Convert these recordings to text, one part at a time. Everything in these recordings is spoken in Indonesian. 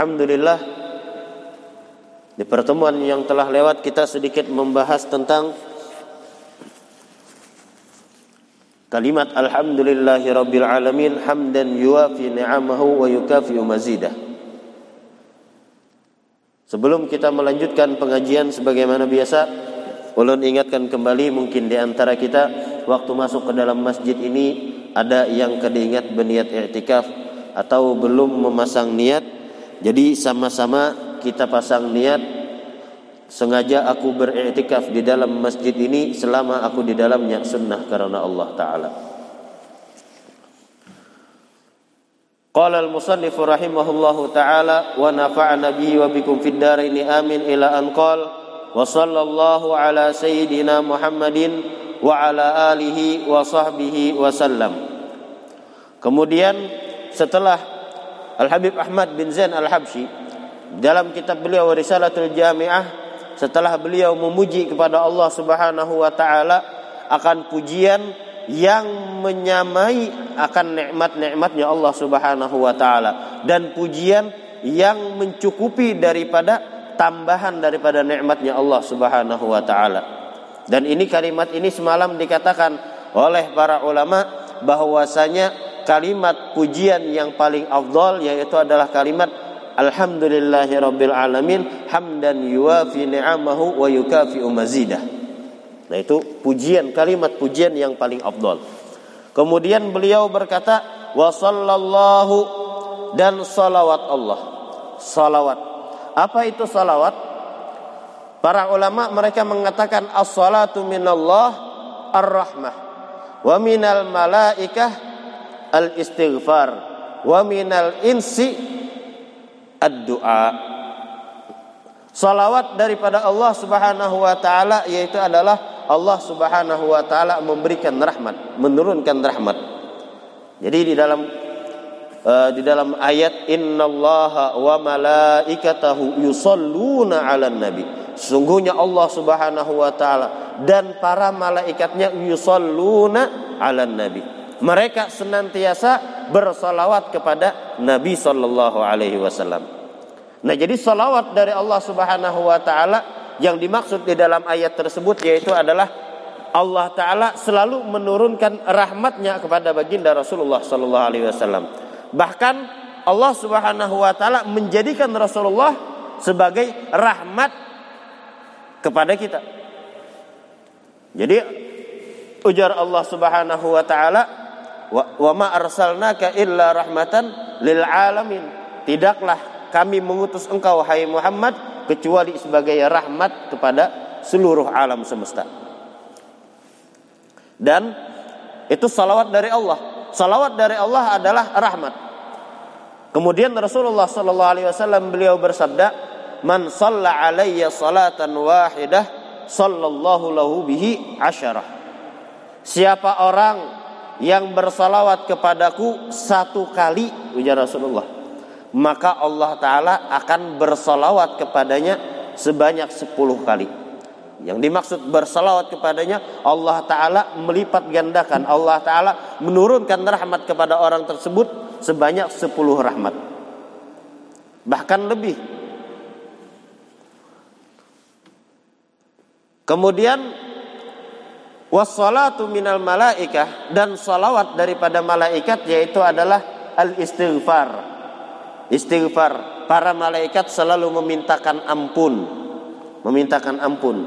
Alhamdulillah di pertemuan yang telah lewat kita sedikit membahas tentang kalimat alhamdulillahi hamdan yuafi ni'amahu wa yukafi mazidah. Sebelum kita melanjutkan pengajian sebagaimana biasa, ulun ingatkan kembali mungkin di antara kita waktu masuk ke dalam masjid ini ada yang kediingat berniat i'tikaf atau belum memasang niat jadi sama-sama kita pasang niat sengaja aku beriktikaf di dalam masjid ini selama aku di dalamnya sunnah karena Allah taala. Qala al-musannif rahimahullahu taala wa nafa'ana bihi wa bikum fid dharain amin ila an qala wa sallallahu ala sayyidina Muhammadin wa ala alihi wa sahbihi wa sallam. Kemudian setelah Al-Habib Ahmad bin Zain Al-Habsyi dalam kitab beliau Risalatul Jami'ah setelah beliau memuji kepada Allah Subhanahu wa taala akan pujian yang menyamai akan nikmat-nikmatnya Allah Subhanahu wa taala dan pujian yang mencukupi daripada tambahan daripada nikmatnya Allah Subhanahu wa taala. Dan ini kalimat ini semalam dikatakan oleh para ulama bahwasanya kalimat pujian yang paling afdal yaitu adalah kalimat Alhamdulillahi Rabbil Alamin Hamdan yuafi ni'amahu wa yukafi mazidah. Nah itu pujian kalimat pujian yang paling afdal. Kemudian beliau berkata Wa sallallahu dan salawat Allah. Salawat. Apa itu salawat? Para ulama mereka mengatakan As-salatu minallah Ar-rahmah Wa minal malaikah al istighfar wa minal insi ad-du'a Salawat daripada Allah Subhanahu wa taala yaitu adalah Allah Subhanahu wa taala memberikan rahmat, menurunkan rahmat. Jadi di dalam uh, di dalam ayat innallaha wa malaikatahu yusalluna 'alan nabi. Sungguhnya Allah Subhanahu wa taala dan para malaikatnya yusalluna 'alan nabi mereka senantiasa bersolawat kepada Nabi Shallallahu Alaihi Wasallam. Nah, jadi solawat dari Allah Subhanahu Wa Taala yang dimaksud di dalam ayat tersebut yaitu adalah Allah Taala selalu menurunkan rahmatnya kepada baginda Rasulullah Shallallahu Alaihi Wasallam. Bahkan Allah Subhanahu Wa Taala menjadikan Rasulullah sebagai rahmat kepada kita. Jadi ujar Allah Subhanahu Wa Taala wa ma arsalnaka illa rahmatan lil alamin. Tidaklah kami mengutus engkau hai Muhammad kecuali sebagai rahmat kepada seluruh alam semesta. Dan itu salawat dari Allah. Salawat dari Allah adalah rahmat. Kemudian Rasulullah sallallahu alaihi wasallam beliau bersabda, "Man shalla alayya salatan wahidah, sallallahu lahu bihi asyarah." Siapa orang yang bersalawat kepadaku satu kali ujar Rasulullah maka Allah Ta'ala akan bersalawat kepadanya sebanyak sepuluh kali. Yang dimaksud bersalawat kepadanya Allah Ta'ala melipat gandakan. Allah Ta'ala menurunkan rahmat kepada orang tersebut sebanyak sepuluh rahmat. Bahkan lebih. Kemudian Wassalatu minal malaikah dan salawat daripada malaikat yaitu adalah al istighfar. Istighfar. Para malaikat selalu memintakan ampun, memintakan ampun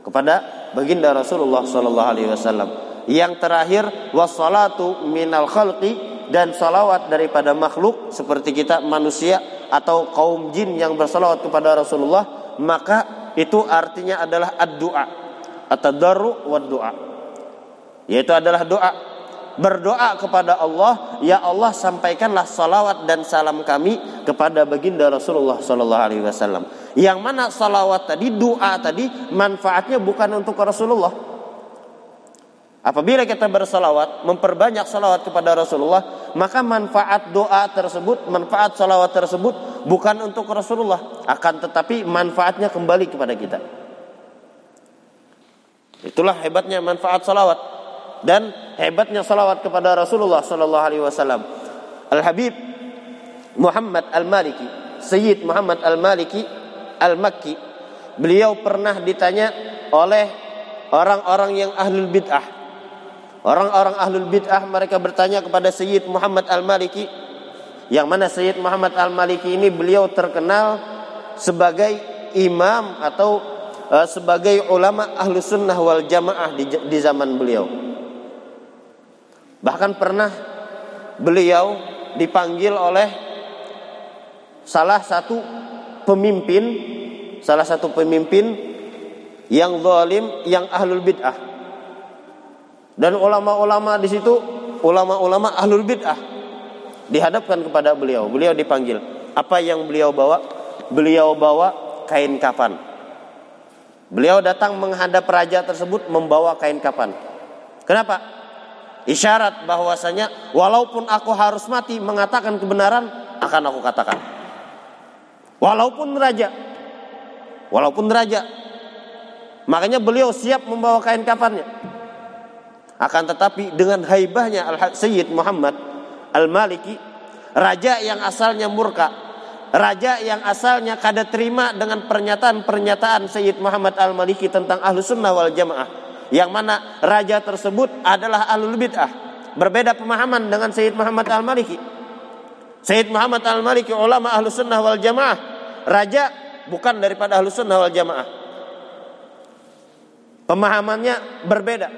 kepada baginda Rasulullah wasallam. Yang terakhir wassalatu minal khalqi dan salawat daripada makhluk seperti kita manusia atau kaum jin yang bersalawat kepada Rasulullah maka itu artinya adalah ad-du'a at-tadarru wa doa. Yaitu adalah doa. Berdoa kepada Allah, ya Allah sampaikanlah salawat dan salam kami kepada baginda Rasulullah Sallallahu Alaihi Wasallam. Yang mana salawat tadi, doa tadi manfaatnya bukan untuk Rasulullah. Apabila kita bersalawat, memperbanyak salawat kepada Rasulullah, maka manfaat doa tersebut, manfaat salawat tersebut bukan untuk Rasulullah, akan tetapi manfaatnya kembali kepada kita. Itulah hebatnya manfaat salawat dan hebatnya salawat kepada Rasulullah Sallallahu Alaihi Wasallam. Al Habib Muhammad Al Maliki Sayyid Muhammad Al-Maliki Al-Makki. Beliau pernah ditanya oleh orang-orang yang ahlul bid'ah. Orang-orang ahlul bid'ah mereka bertanya kepada Sayyid Muhammad Al-Maliki yang mana Sayyid Muhammad Al-Maliki ini beliau terkenal sebagai imam atau uh, sebagai ulama ahlu sunnah wal jamaah di, di zaman beliau. Bahkan pernah beliau dipanggil oleh salah satu pemimpin, salah satu pemimpin yang zalim, yang ahlul bid'ah. Dan ulama-ulama di situ, ulama-ulama ahlul bid'ah dihadapkan kepada beliau. Beliau dipanggil. Apa yang beliau bawa? Beliau bawa kain kafan. Beliau datang menghadap raja tersebut membawa kain kafan. Kenapa? Isyarat bahwasanya walaupun aku harus mati mengatakan kebenaran akan aku katakan. Walaupun raja. Walaupun raja. Makanya beliau siap membawa kain kafannya. Akan tetapi dengan haibahnya Al-Sayyid Muhammad Al-Maliki, raja yang asalnya murka, raja yang asalnya kada terima dengan pernyataan-pernyataan Sayyid Muhammad Al-Maliki tentang Ahlu Sunnah wal Jamaah yang mana raja tersebut adalah alul bid'ah. Berbeda pemahaman dengan Sayyid Muhammad Al-Maliki. Sayyid Muhammad Al-Maliki ulama ahlu sunnah wal jamaah. Raja bukan daripada ahlu sunnah wal jamaah. Pemahamannya berbeda.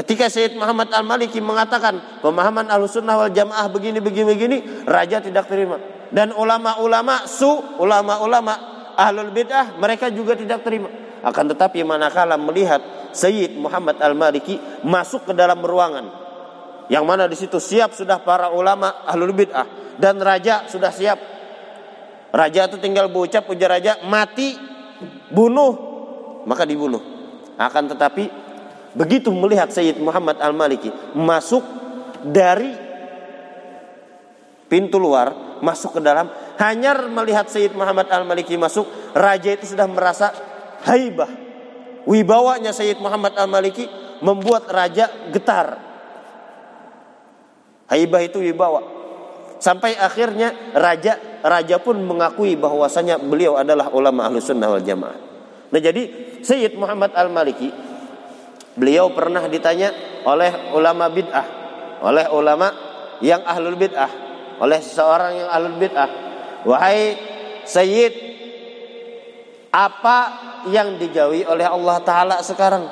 Ketika Sayyid Muhammad Al-Maliki mengatakan pemahaman ahlu sunnah wal jamaah begini begini begini, raja tidak terima. Dan ulama-ulama su, ulama-ulama ahlul bid'ah mereka juga tidak terima. Akan tetapi manakala melihat Sayyid Muhammad Al-Maliki masuk ke dalam ruangan yang mana di situ siap sudah para ulama ahlul bid'ah dan raja sudah siap. Raja itu tinggal berucap ujar raja mati bunuh maka dibunuh. Akan tetapi begitu melihat Sayyid Muhammad Al-Maliki masuk dari pintu luar masuk ke dalam hanya melihat Sayyid Muhammad Al-Maliki masuk raja itu sudah merasa haibah, wibawanya Sayyid Muhammad Al-Maliki membuat raja getar. Haibah itu wibawa. Sampai akhirnya raja raja pun mengakui bahwasanya beliau adalah ulama ahlu sunnah wal jamaah. Nah jadi Sayyid Muhammad Al-Maliki beliau pernah ditanya oleh ulama bid'ah, oleh ulama yang ahlul bid'ah, oleh seseorang yang ahlul bid'ah. Wahai Sayyid, apa yang digawi oleh Allah taala sekarang.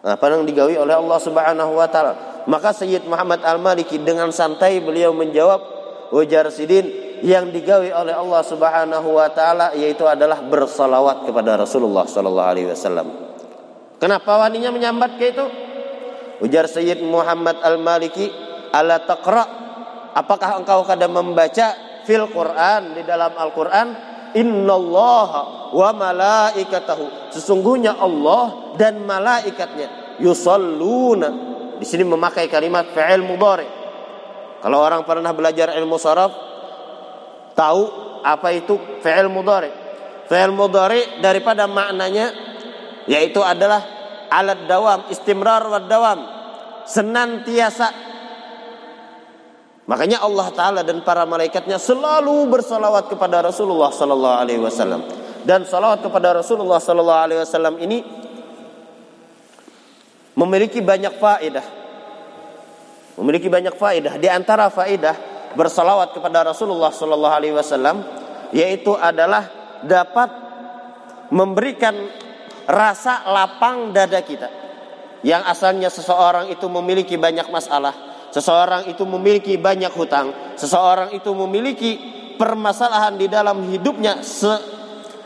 Apa yang digawi oleh Allah Subhanahu wa taala. Maka Sayyid Muhammad Al-Maliki dengan santai beliau menjawab wajar sidin yang digawi oleh Allah Subhanahu wa taala yaitu adalah bersalawat kepada Rasulullah sallallahu alaihi wasallam. Kenapa waninya menyambat ke itu? Ujar Sayyid Muhammad Al-Maliki, "Ala taqra? Apakah engkau kadang membaca fil Quran di dalam Al-Qur'an? Innallaha wa malaikatahu. Sesungguhnya Allah dan malaikatnya yusalluna. Di sini memakai kalimat fi'il mudhari. Kalau orang pernah belajar ilmu saraf tahu apa itu fi'il mudhari. Fi'il mudhari daripada maknanya yaitu adalah alat dawam istimrar wa dawam. Senantiasa Makanya Allah Taala dan para malaikatnya selalu bersolawat kepada Rasulullah Sallallahu Alaihi Wasallam dan salawat kepada Rasulullah Sallallahu Alaihi Wasallam ini memiliki banyak faedah. Memiliki banyak faedah. Di antara faedah bersalawat kepada Rasulullah Sallallahu Alaihi Wasallam yaitu adalah dapat memberikan rasa lapang dada kita. Yang asalnya seseorang itu memiliki banyak masalah, seseorang itu memiliki banyak hutang, seseorang itu memiliki permasalahan di dalam hidupnya se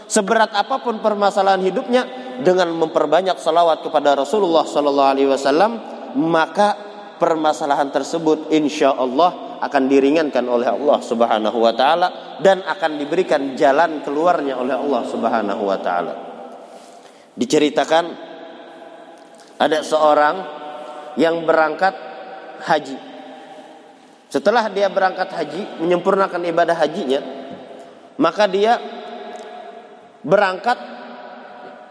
seberat apa pun permasalahan hidupnya dengan memperbanyak salawat kepada Rasulullah Sallallahu Alaihi Wasallam maka permasalahan tersebut insya Allah akan diringankan oleh Allah Subhanahu Wa Taala dan akan diberikan jalan keluarnya oleh Allah Subhanahu Wa Taala. Diceritakan ada seorang yang berangkat haji. Setelah dia berangkat haji, menyempurnakan ibadah hajinya, maka dia berangkat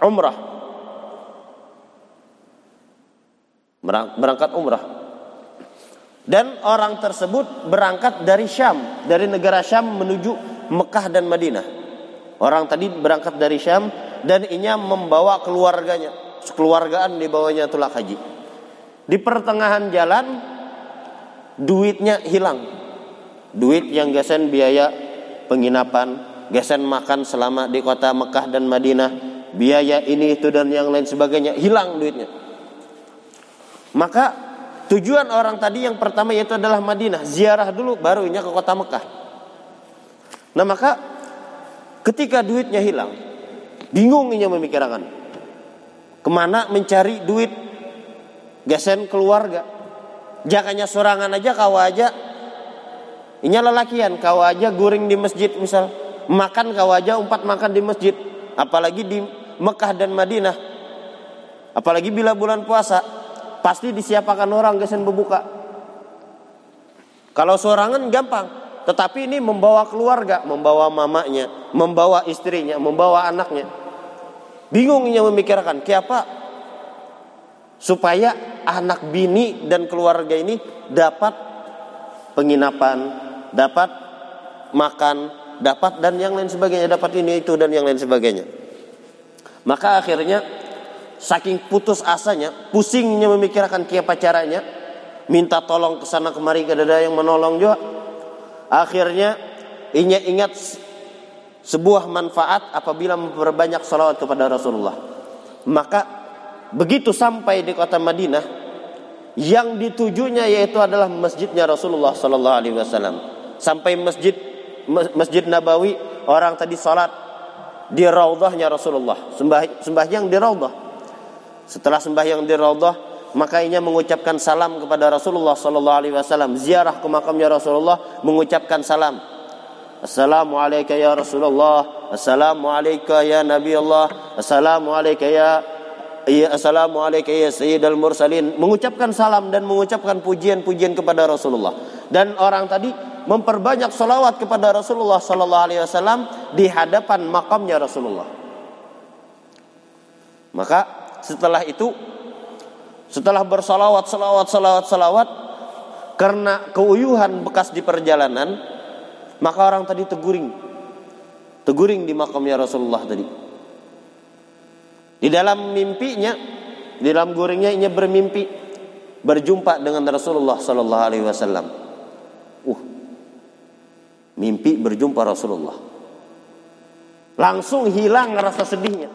umrah. Berangkat umrah. Dan orang tersebut berangkat dari Syam, dari negara Syam menuju Mekah dan Madinah. Orang tadi berangkat dari Syam dan inya membawa keluarganya, keluargaan dibawanya tulak haji. Di pertengahan jalan duitnya hilang. Duit yang gesen biaya penginapan, gesen makan selama di kota Mekah dan Madinah, biaya ini itu dan yang lain sebagainya hilang duitnya. Maka tujuan orang tadi yang pertama yaitu adalah Madinah, ziarah dulu barunya ke kota Mekah. Nah maka ketika duitnya hilang, bingung ini memikirkan ke mana mencari duit gesen keluarga. Jakanya sorangan aja kau aja. Inya lelakian kau aja guring di masjid misal. Makan kau aja umpat makan di masjid. Apalagi di Mekah dan Madinah. Apalagi bila bulan puasa pasti disiapkan orang gesen berbuka. Kalau sorangan gampang tetapi ini membawa keluarga membawa mamanya membawa istrinya membawa anaknya. Bingungnya memikirkan siapa supaya anak bini dan keluarga ini dapat penginapan dapat makan dapat dan yang lain sebagainya dapat ini itu dan yang lain sebagainya. Maka akhirnya saking putus asanya pusingnya memikirkan kiapa caranya minta tolong ke sana kemari ke dada yang menolong juga. Akhirnya inya ingat sebuah manfaat apabila memperbanyak salawat kepada Rasulullah. Maka begitu sampai di kota Madinah yang ditujunya yaitu adalah masjidnya Rasulullah Sallallahu Alaihi Wasallam. Sampai masjid Masjid Nabawi orang tadi salat di raudhahnya Rasulullah. Sembah sembahyang di raudhah. Setelah sembahyang di raudhah maka ia mengucapkan salam kepada Rasulullah sallallahu alaihi wasallam. Ziarah ke makamnya Rasulullah mengucapkan salam. Assalamualaikum ya Rasulullah Assalamualaikum ya Nabi Allah Assalamualaikum ya Ya Assalamualaikum ya Sayyidul Mursalin Mengucapkan salam dan mengucapkan pujian-pujian kepada Rasulullah Dan orang tadi memperbanyak salawat kepada Rasulullah Sallallahu Alaihi Wasallam di hadapan makamnya Rasulullah. Maka setelah itu, setelah bersalawat, salawat, salawat, salawat, karena keuyuhan bekas di perjalanan, maka orang tadi teguring, teguring di makamnya Rasulullah tadi. Di dalam mimpinya, di dalam guringnya, ia bermimpi berjumpa dengan Rasulullah Sallallahu Alaihi Wasallam. Uh, mimpi berjumpa Rasulullah. Langsung hilang rasa sedihnya.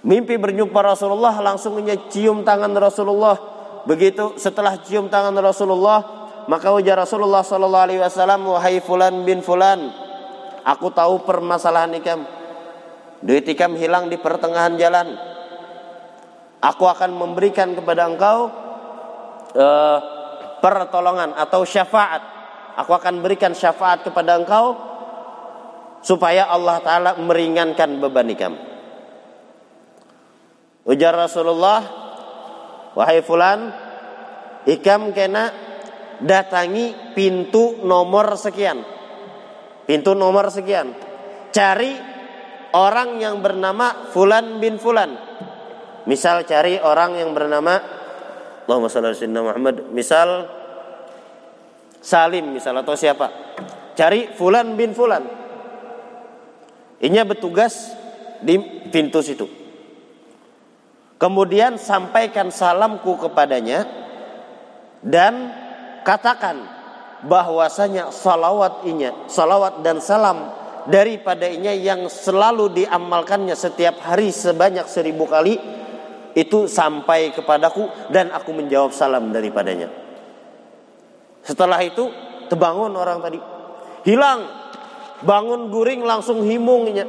Mimpi berjumpa Rasulullah langsung cium tangan Rasulullah. Begitu setelah cium tangan Rasulullah, maka ujar Rasulullah sallallahu alaihi wasallam, "Wahai fulan bin fulan, aku tahu permasalahan ikam. Duit ikam hilang di pertengahan jalan. Aku akan memberikan kepada engkau uh, pertolongan atau syafaat Aku akan berikan syafaat kepada engkau supaya Allah taala meringankan beban ikam. Ujar Rasulullah, wahai fulan, ikam kena datangi pintu nomor sekian. Pintu nomor sekian. Cari orang yang bernama Fulan bin Fulan. Misal cari orang yang bernama Allahumma salli ala Muhammad. Misal Salim misalnya atau siapa. Cari Fulan bin Fulan. Inya bertugas di pintu situ. Kemudian sampaikan salamku kepadanya dan katakan bahwasanya salawat inya, salawat dan salam daripada inya yang selalu diamalkannya setiap hari sebanyak seribu kali itu sampai kepadaku dan aku menjawab salam daripadanya. Setelah itu terbangun orang tadi. Hilang. Bangun guring langsung himungnya.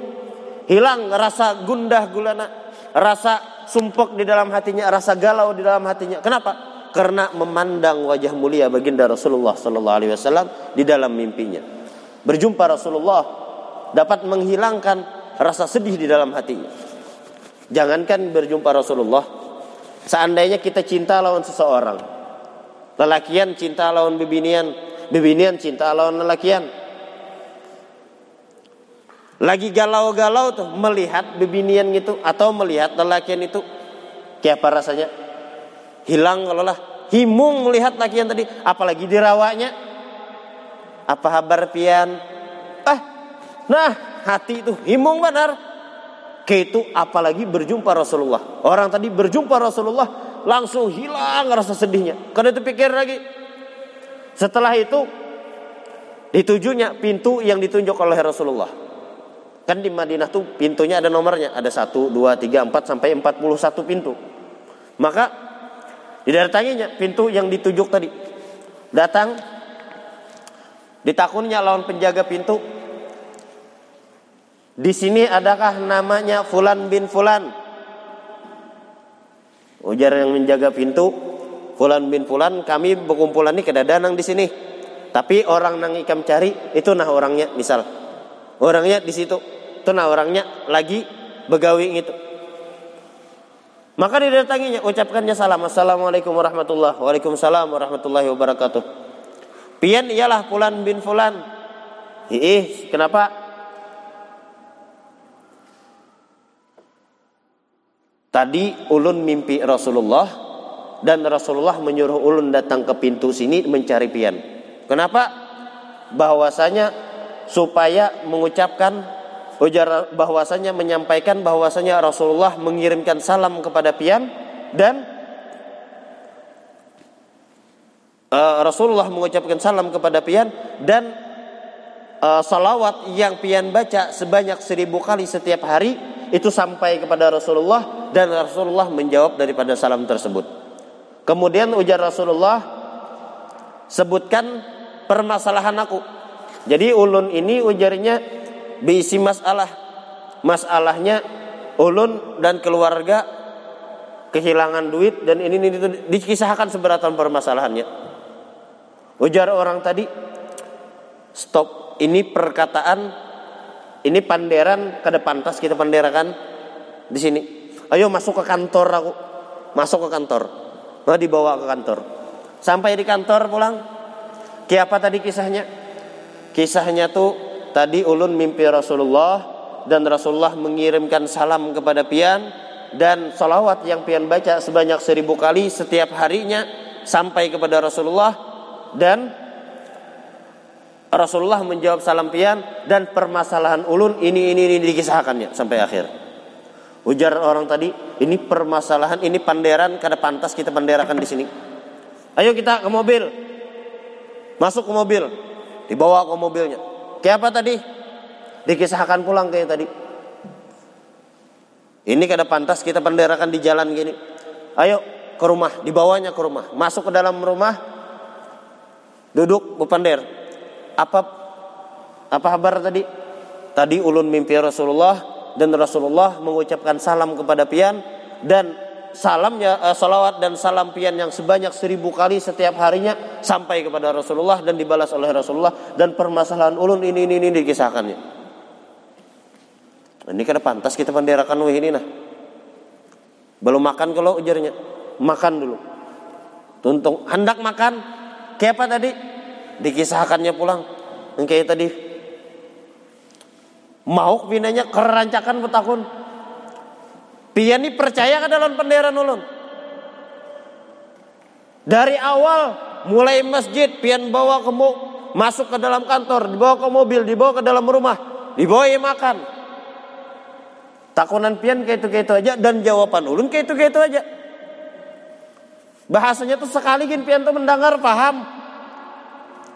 Hilang rasa gundah gulana. Rasa sumpek di dalam hatinya. Rasa galau di dalam hatinya. Kenapa? Karena memandang wajah mulia baginda Rasulullah Sallallahu Alaihi Wasallam di dalam mimpinya. Berjumpa Rasulullah dapat menghilangkan rasa sedih di dalam hatinya. Jangankan berjumpa Rasulullah, seandainya kita cinta lawan seseorang, Lelakian cinta lawan bebinian, bebinian cinta lawan lelakian. Lagi galau-galau tuh melihat bebinian gitu atau melihat lelakian itu kayak apa rasanya? Hilang kalau lah himung melihat laki yang tadi, apalagi dirawanya. Apa kabar pian? Ah, nah hati itu himung benar. Itu apalagi berjumpa Rasulullah. Orang tadi berjumpa Rasulullah langsung hilang rasa sedihnya. Karena itu pikir lagi. Setelah itu ditujunya pintu yang ditunjuk oleh Rasulullah. Kan di Madinah tuh pintunya ada nomornya, ada 1, 2, 3, 4 sampai 41 pintu. Maka didatanginya pintu yang ditunjuk tadi. Datang ditakunnya lawan penjaga pintu. Di sini adakah namanya Fulan bin Fulan? Ujar yang menjaga pintu, Fulan bin Fulan, kami berkumpulan ini kedadanang di sini. Tapi orang nang ikam cari itu nah orangnya misal. Orangnya di situ itu nah orangnya lagi begawi itu. Maka didatanginya, ucapkannya salam. Assalamualaikum warahmatullahi Waalaikumsalam warahmatullahi wabarakatuh. Pian ialah Fulan bin Fulan. Ih, kenapa? Tadi ulun mimpi Rasulullah dan Rasulullah menyuruh ulun datang ke pintu sini mencari pian. Kenapa? Bahwasanya supaya mengucapkan ujar bahwasanya menyampaikan bahwasanya Rasulullah mengirimkan salam kepada Pian dan uh, Rasulullah mengucapkan salam kepada Pian dan uh, salawat yang Pian baca sebanyak seribu kali setiap hari itu sampai kepada Rasulullah dan Rasulullah menjawab daripada salam tersebut. Kemudian ujar Rasulullah sebutkan permasalahan aku. Jadi ulun ini ujarnya berisi masalah. Masalahnya ulun dan keluarga kehilangan duit dan ini, ini itu dikisahkan seberatan permasalahannya. Ujar orang tadi, stop. Ini perkataan, ini panderan kada pantas kita panderakan di sini. Ayo masuk ke kantor aku, masuk ke kantor. Nah, dibawa ke kantor. Sampai di kantor pulang. Kiapa tadi kisahnya? Kisahnya tuh Tadi ulun mimpi Rasulullah dan Rasulullah mengirimkan salam kepada pian dan salawat yang pian baca sebanyak seribu kali setiap harinya sampai kepada Rasulullah dan Rasulullah menjawab salam pian dan permasalahan ulun ini ini ini dikisahkannya sampai akhir. Ujar orang tadi, ini permasalahan, ini panderan kada pantas kita panderakan di sini. Ayo kita ke mobil. Masuk ke mobil. Dibawa ke mobilnya. Kayak apa tadi? Dikisahkan pulang kayak tadi. Ini kada pantas kita penderakan di jalan gini. Ayo ke rumah, dibawanya ke rumah. Masuk ke dalam rumah, duduk berpender. Apa apa kabar tadi? Tadi ulun mimpi Rasulullah dan Rasulullah mengucapkan salam kepada pian dan salamnya uh, salawat dan salam pian yang sebanyak seribu kali setiap harinya sampai kepada Rasulullah dan dibalas oleh Rasulullah dan permasalahan ulun ini ini ini dikisahkannya. Ini kada pantas kita penderakan wah ini nah. Belum makan kalau ujarnya. Makan dulu. Tuntung hendak makan. Kayak apa tadi? Dikisahkannya pulang. Kayak tadi. Mau pinanya kerancakan petakun Pian ini percaya ke dalam pendera nulun. Dari awal mulai masjid pian bawa ke masuk ke dalam kantor, dibawa ke mobil, dibawa ke dalam rumah, dibawa makan. Takunan pian kayak itu kayak itu aja dan jawaban ulun kayak itu kayak itu aja. Bahasanya tuh sekali gin pian tuh mendengar paham.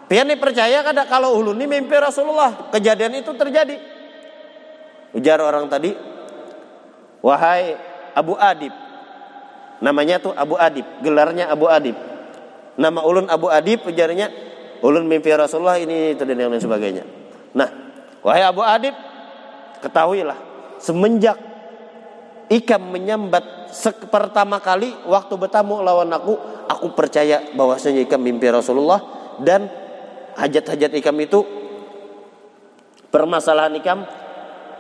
Pian ini percaya kada kalau ulun ini mimpi Rasulullah. Kejadian itu terjadi. Ujar orang tadi, Wahai Abu Adib. Namanya tuh Abu Adib, gelarnya Abu Adib. Nama ulun Abu Adib ujarnya ulun mimpi Rasulullah ini itu dan lain sebagainya. Nah, wahai Abu Adib, ketahuilah semenjak ikam menyambat pertama kali waktu bertamu lawan aku, aku percaya bahwasanya ikam mimpi Rasulullah dan hajat-hajat ikam itu permasalahan ikam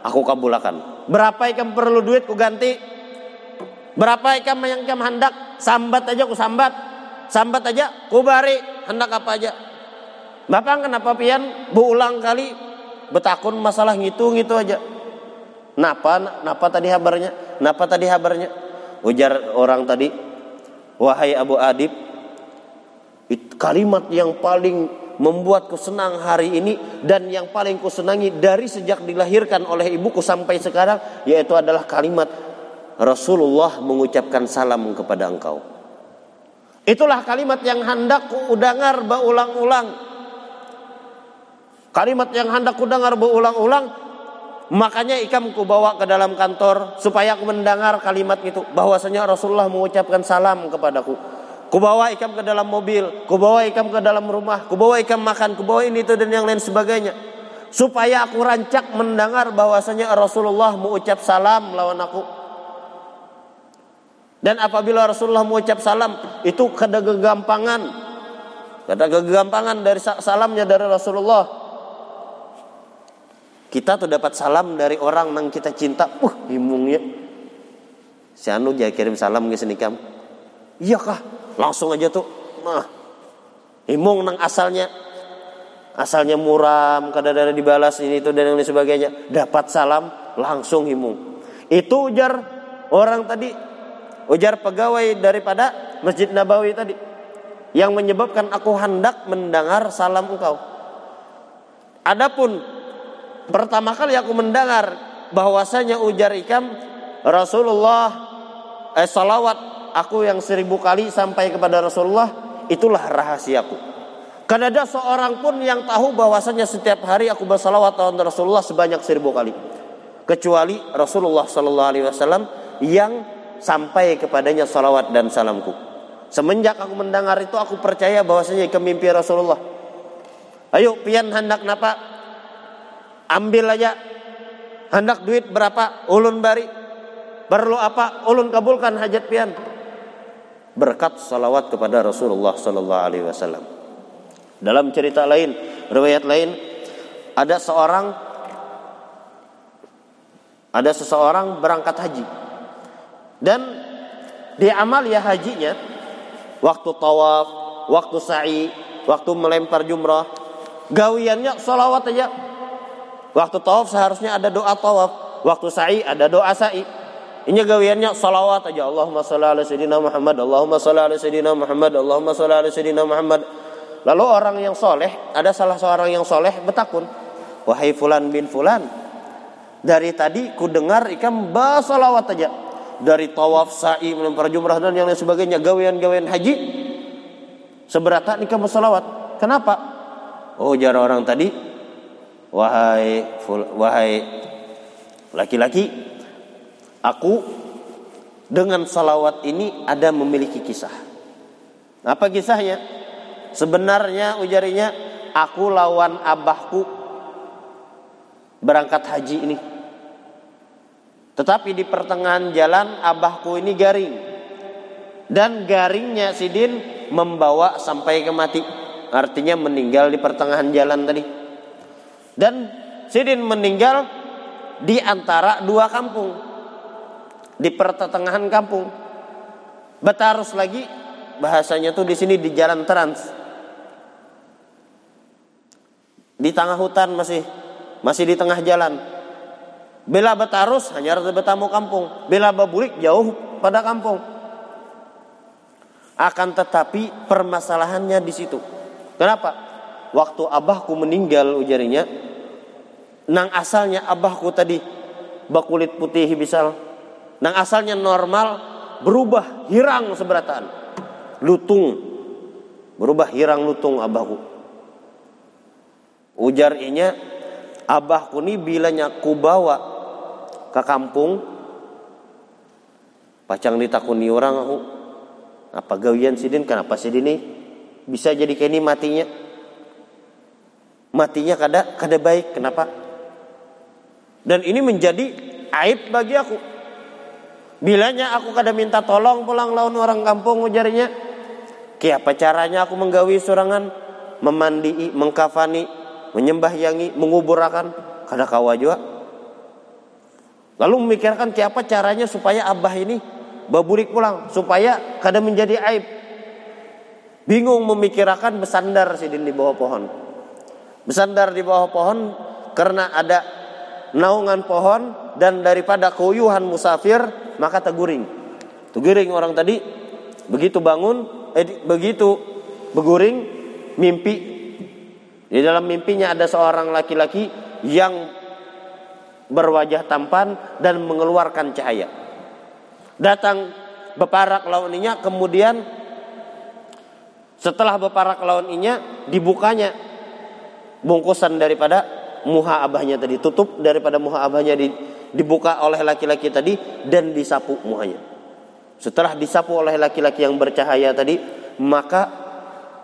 aku kabulakan. Berapa ikam perlu duit ku ganti? Berapa ikam yang ikam hendak? Sambat aja ku sambat. Sambat aja ku bari hendak apa aja. Bapak kenapa pian berulang kali betakun masalah ngitung itu aja. Napa napa tadi kabarnya? Napa tadi kabarnya? Ujar orang tadi, "Wahai Abu Adib, kalimat yang paling membuatku senang hari ini dan yang paling kusenangi dari sejak dilahirkan oleh ibuku sampai sekarang yaitu adalah kalimat Rasulullah mengucapkan salam kepada engkau. Itulah kalimat yang hendak ku udangar berulang-ulang. Kalimat yang hendak ku dengar berulang-ulang Makanya ikam ku bawa ke dalam kantor supaya aku mendengar kalimat itu bahwasanya Rasulullah mengucapkan salam kepadaku. Ku bawa ikam ke dalam mobil, ku bawa ikam ke dalam rumah, ku bawa ikam makan, ku bawa ini itu dan yang lain sebagainya. Supaya aku rancak mendengar bahwasanya Rasulullah mengucap salam lawan aku. Dan apabila Rasulullah mengucap salam, itu kada kegampangan. Kada kegampangan dari salamnya dari Rasulullah. Kita tuh dapat salam dari orang yang kita cinta. Uh, himungnya. Si Anu dia kirim salam ke sini kam. Iya kah? Langsung aja tuh. Nah, himung nang asalnya. Asalnya muram, kadang-kadang dibalas ini itu dan yang lain sebagainya. Dapat salam, langsung himung. Itu ujar orang tadi. Ujar pegawai daripada Masjid Nabawi tadi. Yang menyebabkan aku hendak mendengar salam engkau. Adapun Pertama kali aku mendengar bahwasanya ujar ikam Rasulullah eh, salawat aku yang seribu kali sampai kepada Rasulullah itulah rahasiaku. Karena ada seorang pun yang tahu bahwasanya setiap hari aku bersalawat tahun Rasulullah sebanyak seribu kali. Kecuali Rasulullah Sallallahu Alaihi Wasallam yang sampai kepadanya salawat dan salamku. Semenjak aku mendengar itu aku percaya bahwasanya ikam mimpi Rasulullah. Ayo pian hendak napa ambil aja hendak duit berapa ulun bari perlu apa ulun kabulkan hajat pian berkat salawat kepada Rasulullah sallallahu alaihi wasallam dalam cerita lain riwayat lain ada seorang ada seseorang berangkat haji dan di amal ya hajinya waktu tawaf waktu sa'i waktu melempar jumrah gawiannya salawat aja Waktu tawaf seharusnya ada doa tawaf. Waktu sa'i ada doa sa'i. Ini gawiannya salawat aja. Allahumma salli ala sayyidina Muhammad. Allahumma salli ala sayyidina Muhammad. Allahumma salli ala sayyidina Muhammad. Lalu orang yang soleh, ada salah seorang yang soleh betakun. Wahai fulan bin fulan. Dari tadi ku dengar ikan basalawat aja. Dari tawaf, sa'i, melempar jumrah dan yang lain sebagainya. Gawian-gawian haji. Seberata nikah bersalawat. Kenapa? Oh jarang orang tadi wahai wahai laki-laki aku dengan salawat ini ada memiliki kisah. Apa kisahnya? Sebenarnya ujarinya aku lawan abahku berangkat haji ini. Tetapi di pertengahan jalan abahku ini garing. Dan garingnya sidin membawa sampai ke mati. Artinya meninggal di pertengahan jalan tadi. Dan Sidin meninggal di antara dua kampung. Di pertengahan kampung. Betarus lagi bahasanya tuh di sini di jalan trans. Di tengah hutan masih masih di tengah jalan. Bela Betarus hanya bertamu kampung. Bela Babulik jauh pada kampung. Akan tetapi permasalahannya di situ. Kenapa? waktu abahku meninggal ujarinya nang asalnya abahku tadi bakulit putih bisa nang asalnya normal berubah hirang seberataan lutung berubah hirang lutung abahku ujar inya abahku ni bilanya ku bawa ke kampung pacang ditakuni orang aku apa gawian sidin kenapa sidin ini bisa jadi kayak ini matinya matinya kada kada baik. Kenapa? Dan ini menjadi aib bagi aku. Bilanya aku kada minta tolong pulang lawan orang kampung ujarinya. Kiapa caranya aku menggawi surangan, memandi, mengkafani, menyembah yangi, menguburakan kada kawa juga. Lalu memikirkan siapa caranya supaya abah ini baburik pulang supaya kada menjadi aib. Bingung memikirkan bersandar sidin di bawah pohon bersandar di bawah pohon karena ada naungan pohon dan daripada kuyuhan musafir maka teguring. Teguring orang tadi begitu bangun eh, begitu beguring mimpi di dalam mimpinya ada seorang laki-laki yang berwajah tampan dan mengeluarkan cahaya. Datang beparak launinya kemudian setelah beparak launinya dibukanya bungkusan daripada muha abahnya tadi tutup daripada muha abahnya di, dibuka oleh laki-laki tadi dan disapu muhanya. Setelah disapu oleh laki-laki yang bercahaya tadi, maka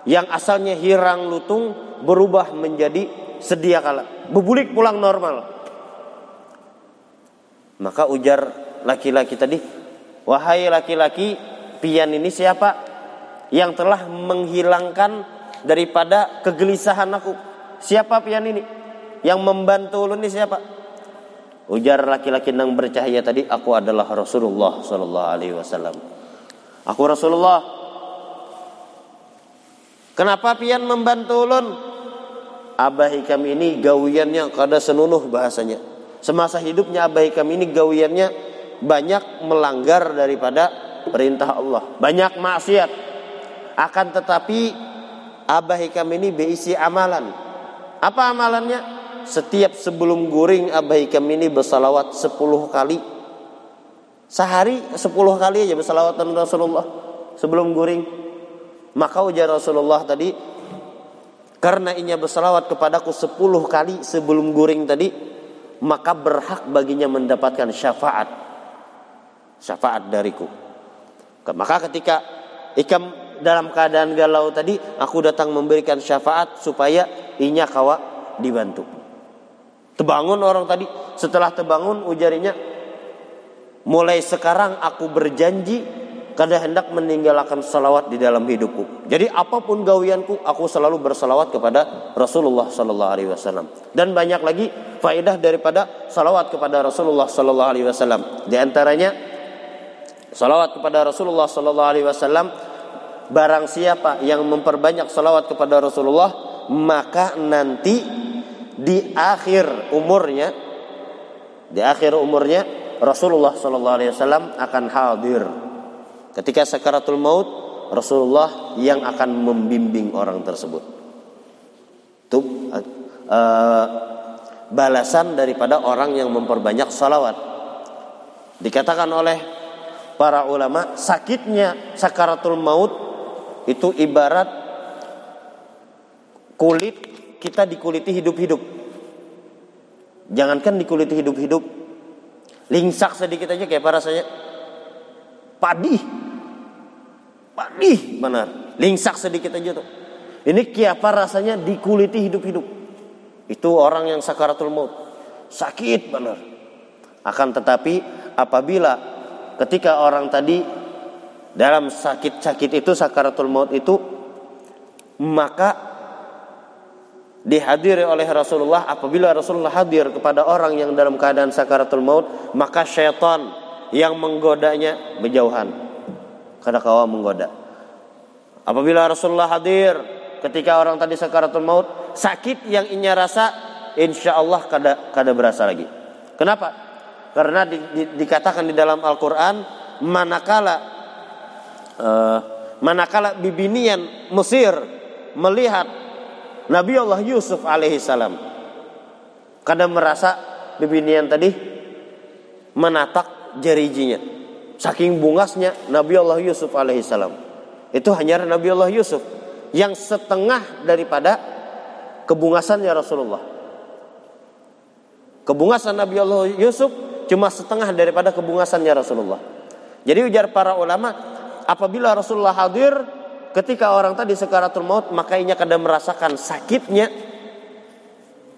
yang asalnya hirang lutung berubah menjadi sedia kala, bebulik pulang normal. Maka ujar laki-laki tadi, "Wahai laki-laki, pian ini siapa yang telah menghilangkan daripada kegelisahan aku? Siapa pian ini? Yang membantu ulun ini siapa?" Ujar laki-laki yang bercahaya tadi, "Aku adalah Rasulullah sallallahu alaihi wasallam." Aku Rasulullah. Kenapa pian membantu ulun? Abah Hikam ini gawiannya kada senunuh bahasanya Semasa hidupnya Abah Hikam ini gawiannya banyak melanggar daripada perintah Allah. Banyak maksiat. Akan tetapi Abah Hikam ini berisi amalan. Apa amalannya? Setiap sebelum guring Abah Hikam ini bersalawat 10 kali. Sehari 10 kali aja bersalawat Rasulullah sebelum guring. Maka ujar Rasulullah tadi karena inya bersalawat kepadaku 10 kali sebelum guring tadi maka berhak baginya mendapatkan syafaat syafaat dariku maka ketika ikam dalam keadaan galau tadi aku datang memberikan syafaat supaya inya kawa dibantu terbangun orang tadi setelah terbangun ujarinya mulai sekarang aku berjanji kada hendak meninggalkan salawat di dalam hidupku. Jadi apa pun gawianku, aku selalu bersalawat kepada Rasulullah Sallallahu Alaihi Wasallam. Dan banyak lagi faedah daripada salawat kepada Rasulullah Sallallahu Alaihi Wasallam. Di antaranya salawat kepada Rasulullah Sallallahu Alaihi Wasallam. Barang siapa yang memperbanyak salawat kepada Rasulullah, maka nanti di akhir umurnya, di akhir umurnya Rasulullah Sallallahu Alaihi Wasallam akan hadir Ketika sakaratul maut, Rasulullah yang akan membimbing orang tersebut. Itu uh, balasan daripada orang yang memperbanyak salawat. Dikatakan oleh para ulama, sakitnya sakaratul maut itu ibarat kulit kita dikuliti hidup-hidup. Jangankan dikuliti hidup-hidup, lingsak sedikit aja kayak para saya padi Padih benar. Lingsak sedikit aja tuh. Ini kiapa rasanya dikuliti hidup-hidup. Itu orang yang sakaratul maut. Sakit benar. Akan tetapi apabila ketika orang tadi dalam sakit-sakit itu sakaratul maut itu maka dihadiri oleh Rasulullah apabila Rasulullah hadir kepada orang yang dalam keadaan sakaratul maut maka syaitan yang menggodanya berjauhan karena kawa menggoda. Apabila Rasulullah hadir ketika orang tadi sakaratul maut, sakit yang inya rasa insya Allah kada kada berasa lagi. Kenapa? Karena di, di, dikatakan di dalam Al-Quran manakala uh, manakala bibinian Mesir melihat Nabi Allah Yusuf alaihissalam kada merasa bibinian tadi menatak jarijinya Saking bungasnya Nabi Allah Yusuf alaihissalam. Itu hanya Nabi Allah Yusuf yang setengah daripada kebungasannya Rasulullah. Kebungasan Nabi Allah Yusuf cuma setengah daripada kebungasannya Rasulullah. Jadi ujar para ulama, apabila Rasulullah hadir ketika orang tadi sekaratul maut, maka ia kadang merasakan sakitnya,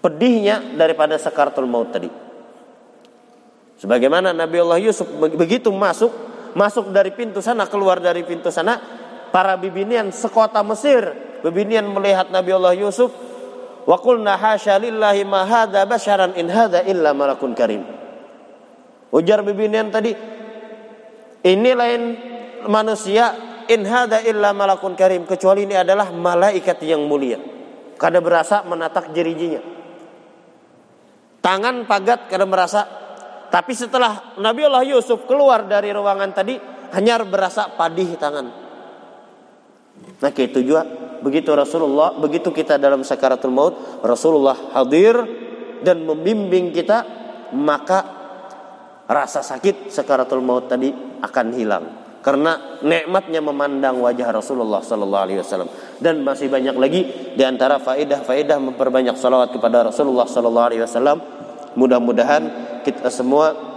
pedihnya daripada sekaratul maut tadi. Sebagaimana Nabi Allah Yusuf begitu masuk, masuk dari pintu sana, keluar dari pintu sana, para bibinian sekota Mesir, bibinian melihat Nabi Allah Yusuf, wa qulna hasya lillahi ma hadza basharan in illa malakun karim. Ujar bibinian tadi, ini lain manusia in hadza illa malakun karim, kecuali ini adalah malaikat yang mulia. Kada berasa menatak jerijinya. Tangan pagat kada merasa tapi setelah Nabi Allah Yusuf keluar dari ruangan tadi, hanya berasa padih tangan. Nah itu juga begitu Rasulullah, begitu kita dalam sakaratul maut, Rasulullah hadir dan membimbing kita, maka rasa sakit sakaratul maut tadi akan hilang karena nikmatnya memandang wajah Rasulullah sallallahu alaihi wasallam. Dan masih banyak lagi di antara faedah-faedah memperbanyak salawat kepada Rasulullah sallallahu alaihi wasallam. Mudah-mudahan kita semua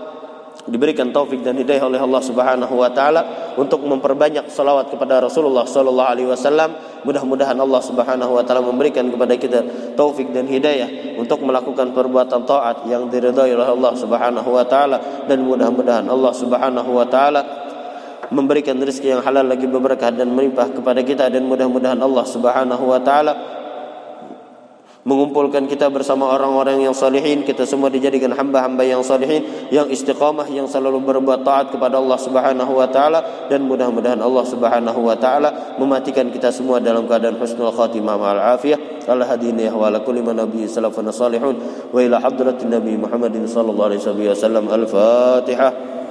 diberikan taufik dan hidayah oleh Allah Subhanahu wa taala untuk memperbanyak salawat kepada Rasulullah sallallahu alaihi wasallam. Mudah-mudahan Allah Subhanahu wa taala memberikan kepada kita taufik dan hidayah untuk melakukan perbuatan taat yang diridhai oleh Allah Subhanahu wa taala. Dan mudah-mudahan Allah Subhanahu wa taala memberikan rezeki yang halal lagi berkah dan melimpah kepada kita dan mudah-mudahan Allah Subhanahu wa taala mengumpulkan kita bersama orang-orang yang salihin. Kita semua dijadikan hamba-hamba yang salihin yang istiqamah yang selalu berbuat taat kepada Allah Subhanahu wa taala. Dan mudah-mudahan Allah Subhanahu wa taala mematikan kita semua dalam keadaan husnul khatimah ma'al afiyah. Ala hadini wa ala kulli man nabiy salafun salihun. Wa ila hadratin nabi Muhammadin sallallahu alaihi wasallam. Al-fatihah